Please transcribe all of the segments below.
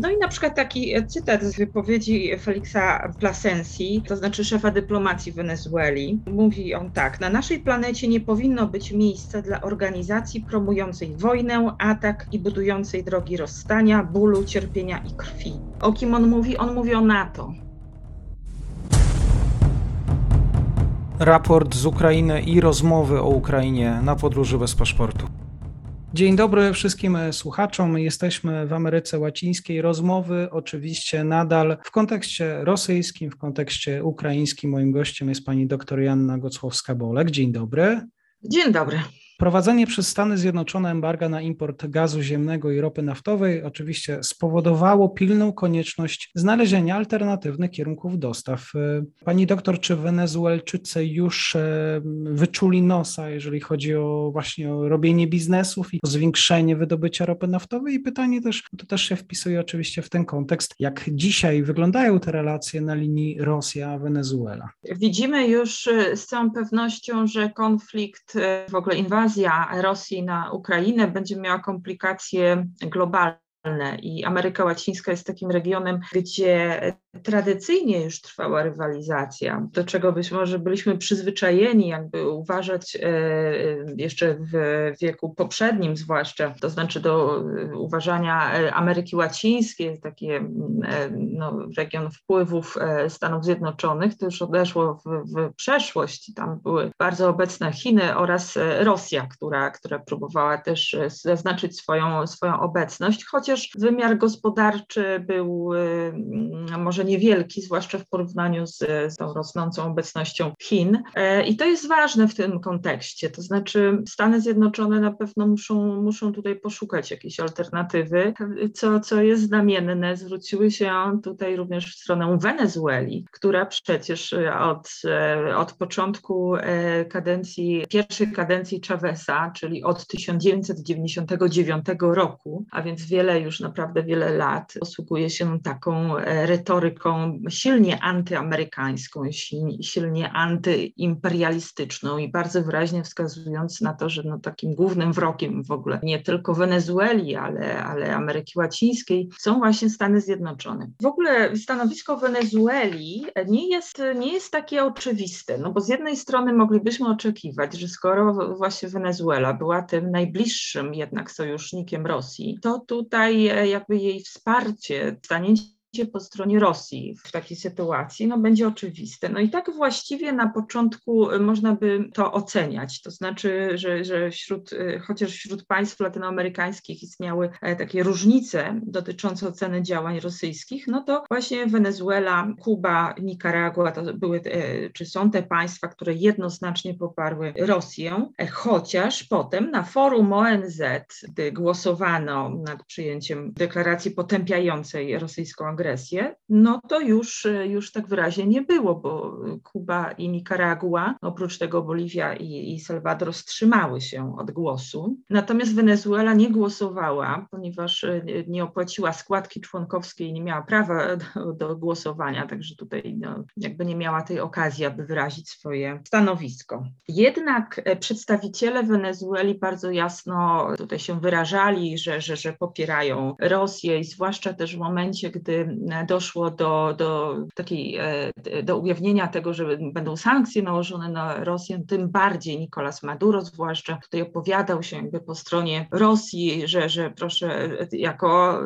No i na przykład taki cytat z wypowiedzi Felixa Plasensi, to znaczy szefa dyplomacji Wenezueli. Mówi on tak: Na naszej planecie nie powinno być miejsca dla organizacji promującej wojnę, atak i budującej drogi rozstania, bólu, cierpienia i krwi. O kim on mówi? On mówi o NATO. Raport z Ukrainy i rozmowy o Ukrainie na podróży bez paszportu. Dzień dobry wszystkim słuchaczom. Jesteśmy w Ameryce Łacińskiej. Rozmowy oczywiście nadal w kontekście rosyjskim, w kontekście ukraińskim. Moim gościem jest pani dr Janna Gocłowska-Bolek. Dzień dobry. Dzień dobry. Prowadzenie przez Stany Zjednoczone embarga na import gazu ziemnego i ropy naftowej oczywiście spowodowało pilną konieczność znalezienia alternatywnych kierunków dostaw. Pani doktor, czy Wenezuelczycy już e, wyczuli nosa, jeżeli chodzi o właśnie o robienie biznesów i zwiększenie wydobycia ropy naftowej? I pytanie też, to też się wpisuje oczywiście w ten kontekst, jak dzisiaj wyglądają te relacje na linii Rosja-Wenezuela? Widzimy już e, z całą pewnością, że konflikt, e, w ogóle inwazja, inwazja Rosji na Ukrainę będzie miała komplikacje globalne i Ameryka Łacińska jest takim regionem, gdzie tradycyjnie już trwała rywalizacja, do czego być może byliśmy przyzwyczajeni, jakby uważać e, jeszcze w wieku poprzednim zwłaszcza, to znaczy do uważania Ameryki Łacińskiej, takie no, region wpływów e, Stanów Zjednoczonych, to już odeszło w, w przeszłość. Tam były bardzo obecne Chiny oraz Rosja, która, która próbowała też zaznaczyć swoją, swoją obecność, chociaż chociaż wymiar gospodarczy był może niewielki, zwłaszcza w porównaniu z, z tą rosnącą obecnością Chin. E, I to jest ważne w tym kontekście, to znaczy Stany Zjednoczone na pewno muszą, muszą tutaj poszukać jakiejś alternatywy, co, co jest znamienne. Zwróciły się tutaj również w stronę Wenezueli, która przecież od, e, od początku e, kadencji, pierwszej kadencji Chaveza, czyli od 1999 roku, a więc wiele już naprawdę wiele lat posługuje się taką e, retoryką silnie antyamerykańską, silnie antyimperialistyczną i bardzo wyraźnie wskazując na to, że no takim głównym wrogiem w ogóle nie tylko Wenezueli, ale, ale Ameryki Łacińskiej są właśnie Stany Zjednoczone. W ogóle stanowisko Wenezueli nie jest, nie jest takie oczywiste, no bo z jednej strony moglibyśmy oczekiwać, że skoro właśnie Wenezuela była tym najbliższym jednak sojusznikiem Rosji, to tutaj jakby jej wsparcie, stanięcie po stronie Rosji w takiej sytuacji no, będzie oczywiste. No i tak właściwie na początku y, można by to oceniać, to znaczy, że, że wśród, y, chociaż wśród państw latynoamerykańskich istniały e, takie różnice dotyczące oceny działań rosyjskich, no to właśnie Wenezuela, Kuba, Nikaragua to były, e, czy są te państwa, które jednoznacznie poparły Rosję, e, chociaż potem na forum ONZ, gdy głosowano nad przyjęciem deklaracji potępiającej rosyjską agresję, agresję, no to już, już tak wyraźnie nie było, bo Kuba i Nikaragua, oprócz tego Boliwia i, i Salwador wstrzymały się od głosu. Natomiast Wenezuela nie głosowała, ponieważ nie opłaciła składki członkowskiej, nie miała prawa do, do głosowania, także tutaj no, jakby nie miała tej okazji, aby wyrazić swoje stanowisko. Jednak przedstawiciele Wenezueli bardzo jasno tutaj się wyrażali, że, że, że popierają Rosję i zwłaszcza też w momencie, gdy doszło do, do takiej, e, do ujawnienia tego, że będą sankcje nałożone na Rosję, tym bardziej Nicolas Maduro zwłaszcza tutaj opowiadał się jakby po stronie Rosji, że, że proszę, jako,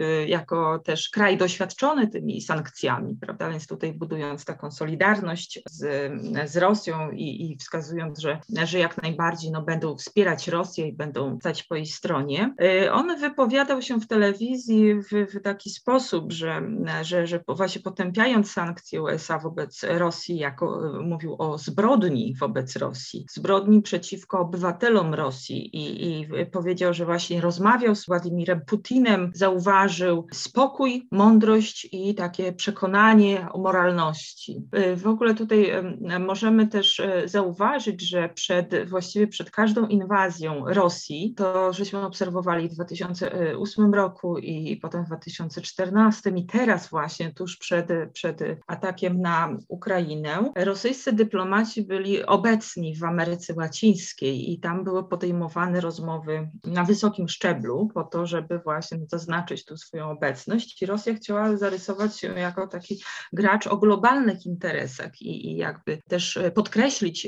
e, jako też kraj doświadczony tymi sankcjami, prawda, więc tutaj budując taką solidarność z, z Rosją i, i wskazując, że, że jak najbardziej no, będą wspierać Rosję i będą stać po jej stronie. E, on wypowiadał się w telewizji w, w taki sposób, że że, że, że właśnie potępiając sankcje USA wobec Rosji, jako mówił o zbrodni wobec Rosji, zbrodni przeciwko obywatelom Rosji i, i powiedział, że właśnie rozmawiał z Władimirem Putinem, zauważył spokój, mądrość i takie przekonanie o moralności. W ogóle tutaj możemy też e, zauważyć, że przed, właściwie przed każdą inwazją Rosji, to żeśmy obserwowali w 2008 roku i potem w 2014 przynajmniej teraz właśnie, tuż przed, przed atakiem na Ukrainę, rosyjscy dyplomaci byli obecni w Ameryce Łacińskiej i tam były podejmowane rozmowy na wysokim szczeblu po to, żeby właśnie zaznaczyć tu swoją obecność i Rosja chciała zarysować się jako taki gracz o globalnych interesach i, i jakby też podkreślić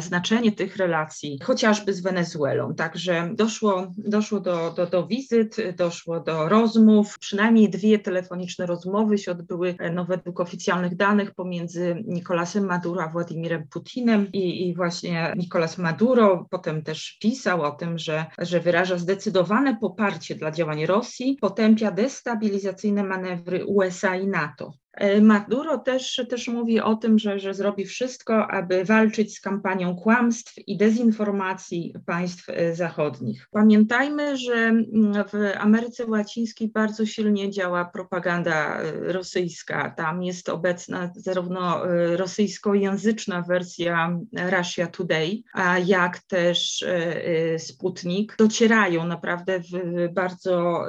znaczenie tych relacji, chociażby z Wenezuelą. Także doszło, doszło do, do, do wizyt, doszło do rozmów, przynajmniej dwie telefoniczne rozmowy się odbyły, no według oficjalnych danych, pomiędzy Nicolasem Maduro a Władimirem Putinem i, i właśnie Nicolas Maduro potem też pisał o tym, że, że wyraża zdecydowane poparcie dla działań Rosji, potępia destabilizacyjne manewry USA i NATO. E, Maduro też, też mówi o tym, że, że zrobi wszystko, aby walczyć z kampanią kłamstw i dezinformacji państw e, zachodnich. Pamiętajmy, że mm, w Ameryce Łacińskiej bardzo silnie działa propaganda e, rosyjska. Tam jest obecna zarówno rosyjskojęzyczna wersja Russia Today, a jak też Sputnik. Docierają naprawdę w bardzo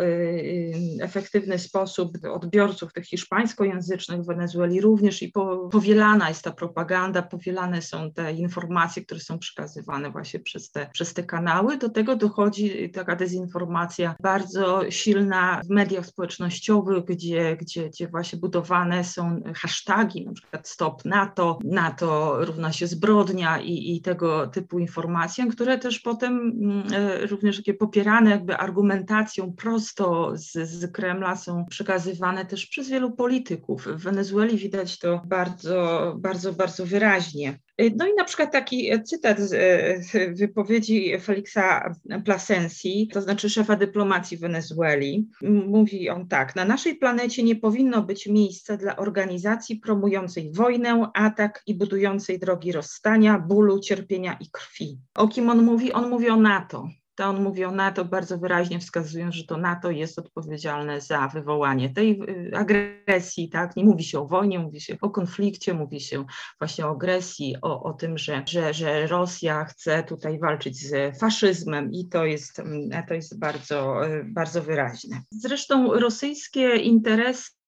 efektywny sposób do odbiorców tych hiszpańskojęzycznych, w Wenezueli również i po, powielana jest ta propaganda, powielane są te informacje, które są przekazywane właśnie przez te, przez te kanały. Do tego dochodzi taka dezinformacja bardzo silna w mediach społecznościowych, gdzie, gdzie, gdzie właśnie budowane są hasztagi, na przykład stop NATO, NATO równa się zbrodnia i, i tego typu informacje, które też potem e, również takie popierane jakby argumentacją prosto z, z Kremla są przekazywane też przez wielu polityków. W Wenezueli widać to bardzo, bardzo, bardzo wyraźnie. No i na przykład taki cytat z wypowiedzi Felixa Plasensi, to znaczy szefa dyplomacji Wenezueli. Mówi on tak: Na naszej planecie nie powinno być miejsca dla organizacji promującej wojnę, atak i budującej drogi rozstania, bólu, cierpienia i krwi. O kim on mówi? On mówi o NATO to on mówi o NATO bardzo wyraźnie wskazując, że to NATO jest odpowiedzialne za wywołanie tej y, agresji, tak? Nie mówi się o wojnie, mówi się o konflikcie, mówi się właśnie o agresji, o, o tym, że, że, że Rosja chce tutaj walczyć z faszyzmem i to jest, mm, to jest bardzo, y, bardzo wyraźne. Zresztą rosyjskie interesy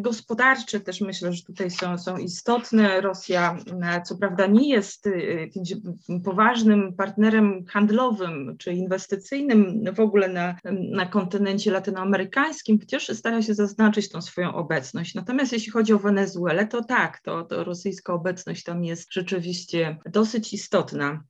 gospodarcze też myślę, że tutaj są, są istotne. Rosja e, co prawda nie jest y, jakimś poważnym partnerem handlowym czy inwestycyjnym w ogóle na, na kontynencie latynoamerykańskim, chociaż stara się zaznaczyć tą swoją obecność. Natomiast jeśli chodzi o Wenezuelę, to tak, to, to rosyjska obecność tam jest rzeczywiście dosyć istotna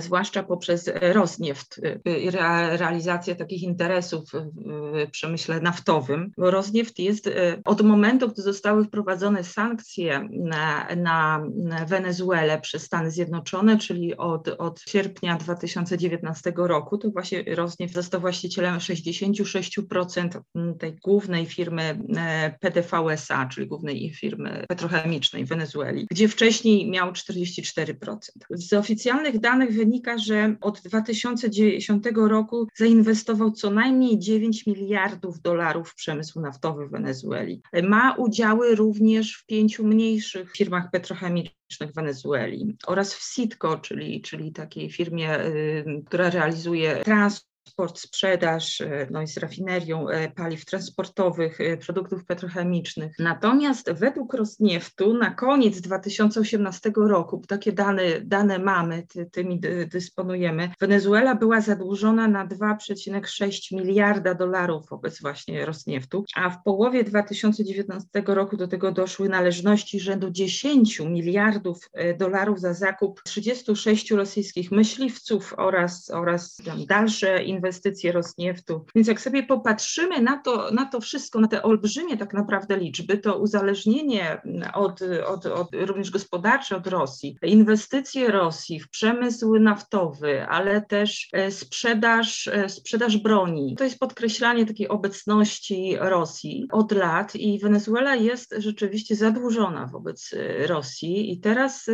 zwłaszcza poprzez Rosnieft i realizację takich interesów w przemyśle naftowym. Bo jest e, od momentu, gdy zostały wprowadzone sankcje na, na Wenezuelę przez Stany Zjednoczone, czyli od, od sierpnia 2019 roku, to właśnie Rosnieft został właścicielem 66% tej głównej firmy e, PDVSA, czyli głównej firmy petrochemicznej w Wenezueli, gdzie wcześniej miał 44%. Z oficjalnych danych wynika, że od 2010 roku zainwestował co najmniej 9 miliardów dolarów w przemysł naftowy w Wenezueli. Ma udziały również w pięciu mniejszych firmach petrochemicznych w Wenezueli oraz w Citgo, czyli, czyli takiej firmie, y, która realizuje transport transport, sprzedaż, e, no i z rafinerią e, paliw transportowych, e, produktów petrochemicznych. Natomiast według Rosnieftu na koniec 2018 roku, takie dane, dane mamy, ty, tymi dysponujemy, Wenezuela była zadłużona na 2,6 miliarda dolarów wobec właśnie Rosnieftu, a w połowie 2019 roku do tego doszły należności rzędu 10 miliardów dolarów za zakup 36 rosyjskich myśliwców oraz, oraz dalsze inwestycje inwestycje Rosnieftu. Więc jak sobie popatrzymy na to, na to wszystko, na te olbrzymie tak naprawdę liczby, to uzależnienie od, od, od również gospodarcze od Rosji, inwestycje Rosji w przemysł naftowy, ale też e, sprzedaż, e, sprzedaż broni, to jest podkreślanie takiej obecności Rosji od lat i Wenezuela jest rzeczywiście zadłużona wobec e, Rosji i teraz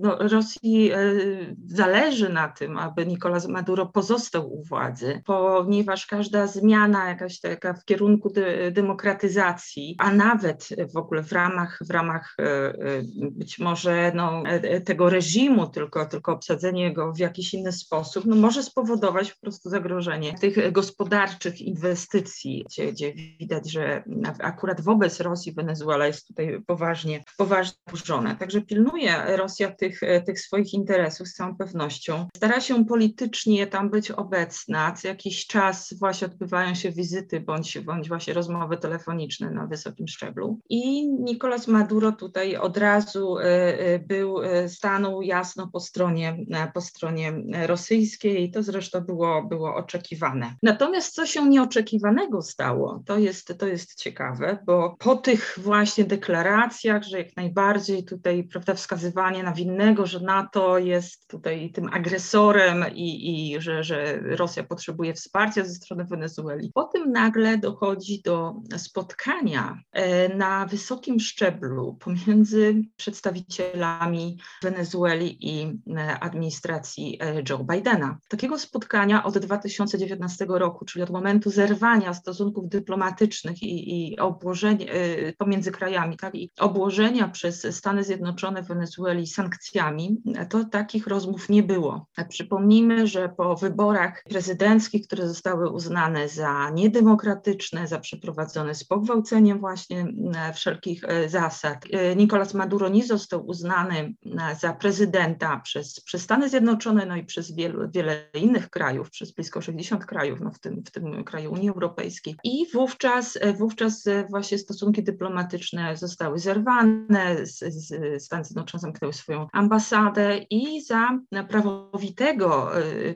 no, Rosji zależy na tym, aby Nicolás Maduro pozostał u władzy, ponieważ każda zmiana jakaś taka w kierunku de demokratyzacji, a nawet w ogóle w ramach, w ramach być może no, tego reżimu, tylko, tylko obsadzenie go w jakiś inny sposób, no, może spowodować po prostu zagrożenie tych gospodarczych inwestycji, gdzie, gdzie widać, że akurat wobec Rosji Wenezuela jest tutaj poważnie, poważnie burzona. Także pilnuje Rosja tych, tych swoich interesów z całą pewnością. Stara się politycznie tam być obecna. Co jakiś czas właśnie odbywają się wizyty bądź, bądź właśnie rozmowy telefoniczne na wysokim szczeblu. I Nicolas Maduro tutaj od razu e, e, był, e, stanął jasno po stronie, po stronie rosyjskiej to zresztą było, było oczekiwane. Natomiast co się nieoczekiwanego stało, to jest, to jest ciekawe, bo po tych właśnie deklaracjach, że jak najbardziej tutaj prawda, wskazywanie na winnego, że NATO jest tutaj tym agresorem i, i że, że Rosja potrzebuje wsparcia ze strony Wenezueli. Potem nagle dochodzi do spotkania e, na wysokim szczeblu pomiędzy przedstawicielami Wenezueli i e, administracji e, Joe Bidena. Takiego spotkania od 2019 roku, czyli od momentu zerwania stosunków dyplomatycznych i, i obłożenia pomiędzy krajami, tak, i obłożenia przez Stany Zjednoczone Wenezueli sankcjami, to takich rozmów nie było. Przypomnijmy, że po wyborach prezydenckich, które zostały uznane za niedemokratyczne, za przeprowadzone z pogwałceniem właśnie e, wszelkich e, zasad, e, Nicolas Maduro nie został uznany za prezydenta przez, przez Stany Zjednoczone, no i przez wielu, wiele innych krajów, przez blisko 60 krajów, no w, tym, w tym kraju Unii Europejskiej. I wówczas, wówczas właśnie stosunki dyplomatyczne zostały zerwane, Stany Zjednoczone zamknęły swoją ambasadę i za prawowitego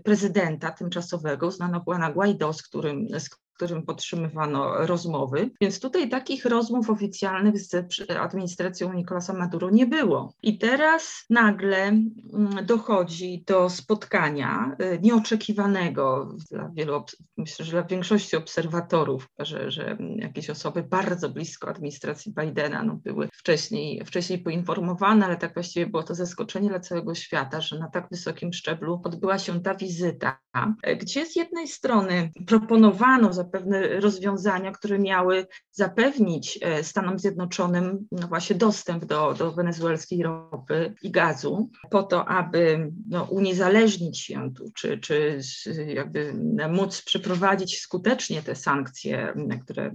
prezydenta tymczasowego uznano Juana Guaido, z którym, z którym podtrzymywano rozmowy. Więc tutaj takich rozmów oficjalnych z administracją Nicolasa Maduro nie było. I teraz nagle mm, dochodzi do spotkania y, nieoczekiwanego dla wielu, myślę, że dla większości obserwatorów, że, że jakieś osoby bardzo blisko administracji Bidena no, były wcześniej, wcześniej poinformowane, ale tak właściwie było to zaskoczenie dla całego świata, że na tak wysokim szczeblu odbyła się ta wizyta, gdzie z jednej strony proponowano pewne rozwiązania, które miały zapewnić e, Stanom Zjednoczonym no właśnie dostęp do, do wenezuelskiej ropy i gazu, po to, aby no, uniezależnić się tu, czy, czy jakby móc przeprowadzić skutecznie te sankcje, które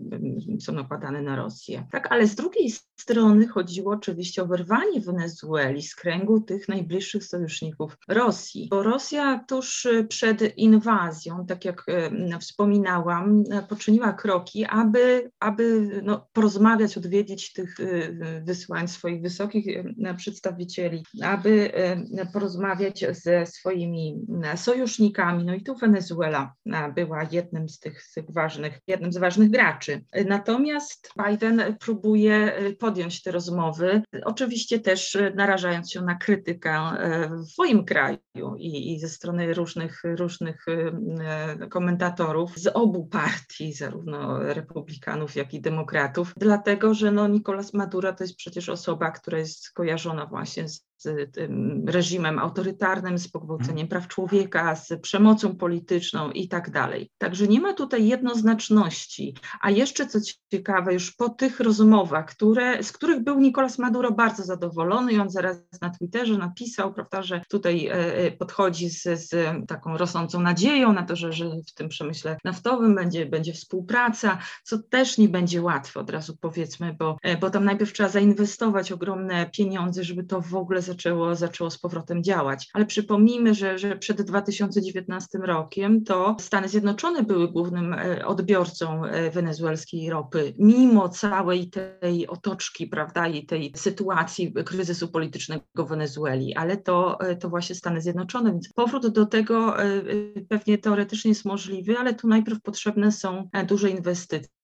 są nakładane na Rosję. Tak, ale z drugiej strony chodziło oczywiście o wyrwanie Wenezueli z kręgu tych najbliższych sojuszników Rosji, bo Rosja tuż przed inwazją, tak jak e, wspominałam, poczyniła kroki, aby, aby no, porozmawiać, odwiedzić tych y, wysłań swoich wysokich y, przedstawicieli, aby porozmawiać ze swoimi sojusznikami. No i tu Wenezuela była jednym z tych, z tych ważnych, jednym z ważnych graczy. Natomiast Biden próbuje podjąć te rozmowy, oczywiście też narażając się na krytykę w swoim kraju i, i ze strony różnych, różnych komentatorów z obu partii partii, zarówno republikanów, jak i demokratów, dlatego że no, Nicolas Maduro to jest przecież osoba, która jest skojarzona właśnie z z tym reżimem autorytarnym, z pogwałceniem mhm. praw człowieka, z przemocą polityczną i tak dalej. Także nie ma tutaj jednoznaczności. A jeszcze co ciekawe, już po tych rozmowach, które, z których był Nicolas Maduro bardzo zadowolony i on zaraz na Twitterze napisał, prawda, że tutaj e, e, podchodzi z, z taką rosnącą nadzieją na to, że, że w tym przemyśle naftowym będzie, będzie współpraca, co też nie będzie łatwe, od razu powiedzmy, bo, e, bo tam najpierw trzeba zainwestować ogromne pieniądze, żeby to w ogóle zaczęło, zaczęło z powrotem działać. Ale przypomnijmy, że, że przed 2019 rokiem to Stany Zjednoczone były głównym e, odbiorcą e, wenezuelskiej ropy, mimo całej tej otoczki, prawda, i tej sytuacji kryzysu politycznego w Wenezueli, ale to, e, to właśnie Stany Zjednoczone, więc powrót do tego pewnie teoretycznie jest możliwy, ale tu najpierw potrzebne są duże inwestycje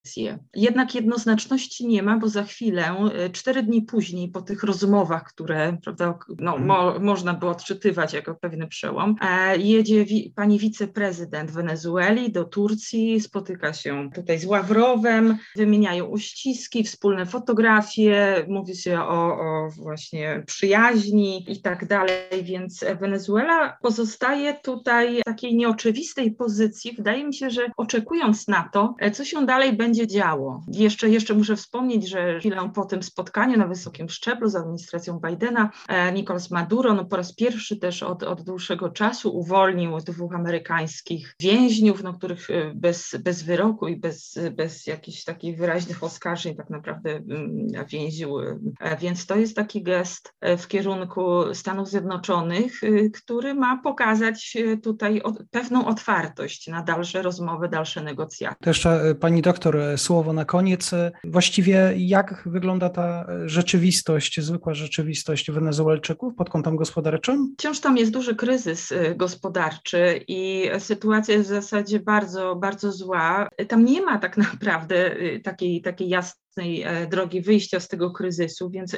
Jednak jednoznaczności nie ma, bo za chwilę, cztery dni później, po tych rozmowach, które prawda, no, mhm. mo, można było odczytywać jako pewien przełom, jedzie wi pani wiceprezydent Wenezueli do Turcji, spotyka się tutaj z Ławrowem, wymieniają uściski, wspólne fotografie, mówi się o, o właśnie przyjaźni i tak dalej, więc Wenezuela pozostaje tutaj w takiej nieoczywistej pozycji. Wydaje mi się, że oczekując na to, co się dalej będzie działo. Jeszcze, jeszcze muszę wspomnieć, że chwilę po tym spotkaniu na wysokim szczeblu z administracją Bidena, e, Nicolas Maduro no po raz pierwszy też od, od dłuższego czasu uwolnił dwóch amerykańskich więźniów, no, których e, bez, bez wyroku i bez, bez jakichś takich wyraźnych oskarżeń tak naprawdę mm, więził. E, więc to jest taki gest w kierunku Stanów Zjednoczonych, który ma pokazać tutaj pewną otwartość na dalsze rozmowy, dalsze negocjacje. To jeszcze pani doktor, słowo na koniec. Właściwie jak wygląda ta rzeczywistość, zwykła rzeczywistość Wenezuelczyków pod kątem gospodarczym? Wciąż tam jest duży kryzys gospodarczy i sytuacja jest w zasadzie bardzo, bardzo zła. Tam nie ma tak naprawdę takiej, takiej jasnej E, drogi wyjścia z tego kryzysu, więc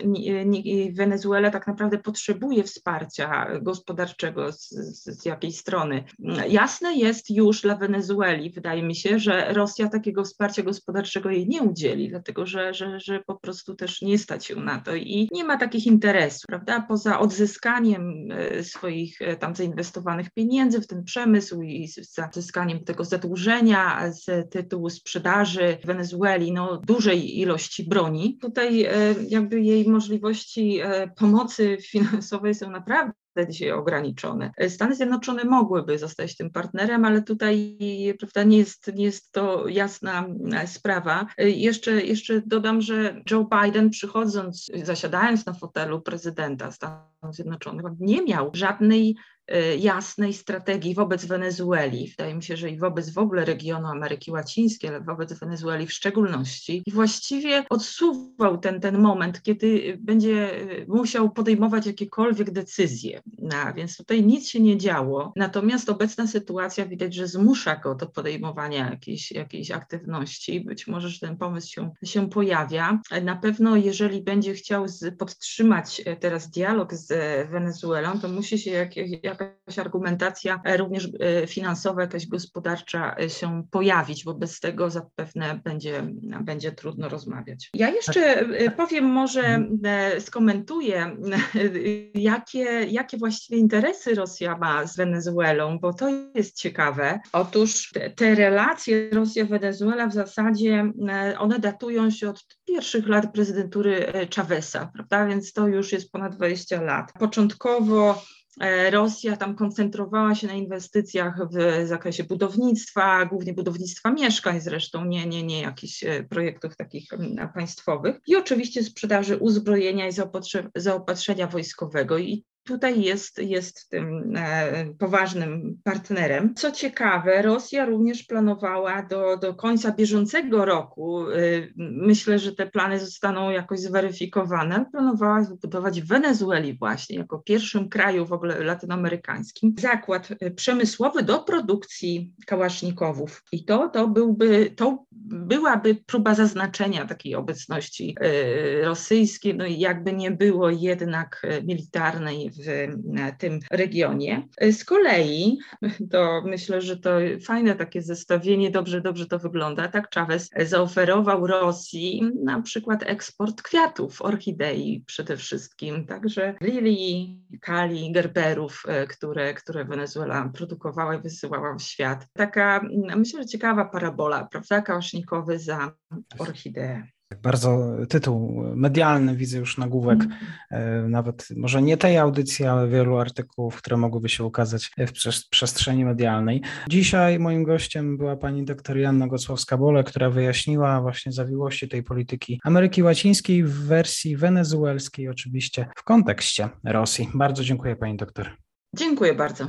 Wenezuela tak naprawdę potrzebuje wsparcia gospodarczego z, z, jakiejś strony. Jasne jest już dla Wenezueli, wydaje mi się, że Rosja takiego wsparcia gospodarczego jej nie udzieli, dlatego że, że, że po prostu też nie stać się na to i nie ma takich interesów, prawda? Poza odzyskaniem e, swoich e, tam zainwestowanych pieniędzy w ten przemysł i zyskaniem tego zadłużenia z tytułu sprzedaży Wenezueli, no dużej ilości broni. Tutaj e, jakby jej możliwości e, pomocy finansowej są naprawdę dzisiaj ograniczone. Stany Zjednoczone mogłyby zostać tym partnerem, ale tutaj prawda, nie, jest, nie jest to jasna e, sprawa. Jeszcze, jeszcze dodam, że Joe Biden przychodząc, zasiadając na fotelu prezydenta Stanów Zjednoczonych, nie miał żadnej jasnej strategii wobec Wenezueli. Wydaje mi się, że i wobec w ogóle regionu Ameryki Łacińskiej, ale wobec Wenezueli w szczególności. I właściwie odsuwał ten, ten moment, kiedy będzie y, musiał podejmować jakiekolwiek decyzje. No, więc tutaj nic się nie działo. Natomiast obecna sytuacja widać, że zmusza go do podejmowania jakiejś, jakiejś aktywności. Być może, że ten pomysł się, się pojawia. Na pewno, jeżeli będzie chciał z, podtrzymać e, teraz dialog z Wenezuelą, to musi się jak, jak jakaś argumentacja e, również e, finansowa, jakaś gospodarcza e, się pojawić, bo bez tego zapewne będzie, będzie trudno rozmawiać. Ja jeszcze powiem, może skomentuję, jakie, jakie właściwie interesy Rosja ma z Wenezuelą, bo to jest ciekawe. Otóż te, te relacje Rosja-Wenezuela w zasadzie one datują się od pierwszych lat prezydentury Chaveza, prawda? Więc to już jest ponad 20 lat. Początkowo Rosja tam koncentrowała się na inwestycjach w zakresie budownictwa, głównie budownictwa mieszkań zresztą, nie, nie, nie jakichś e, projektów takich państwowych i oczywiście sprzedaży uzbrojenia i zaopatrzenia wojskowego. I tutaj jest, jest tym e, poważnym partnerem. Co ciekawe, Rosja również planowała do, do końca bieżącego roku, e, myślę, że te plany zostaną jakoś zweryfikowane, planowała wybudować w Wenezueli właśnie, jako pierwszym kraju w ogóle latynoamerykańskim, zakład e, przemysłowy do produkcji kałasznikowów. I to, to, byłby, to byłaby próba zaznaczenia takiej obecności rosyjskiej, no i jakby nie było jednak militarnej w tym regionie. Z kolei, to myślę, że to fajne takie zestawienie, dobrze, dobrze to wygląda, tak Chavez zaoferował Rosji na przykład eksport kwiatów, orchidei przede wszystkim, także lilii, kali, gerberów, które, które Wenezuela produkowała i wysyłała w świat. Taka, myślę, że ciekawa parabola, prawda, za orchideę. Bardzo tytuł medialny, widzę już nagłówek, mm. nawet może nie tej audycji, ale wielu artykułów, które mogłyby się ukazać w przestrzeni medialnej. Dzisiaj moim gościem była pani doktor Janna Gocławska-Bole, która wyjaśniła właśnie zawiłości tej polityki Ameryki Łacińskiej w wersji wenezuelskiej, oczywiście w kontekście Rosji. Bardzo dziękuję pani doktor. Dziękuję bardzo.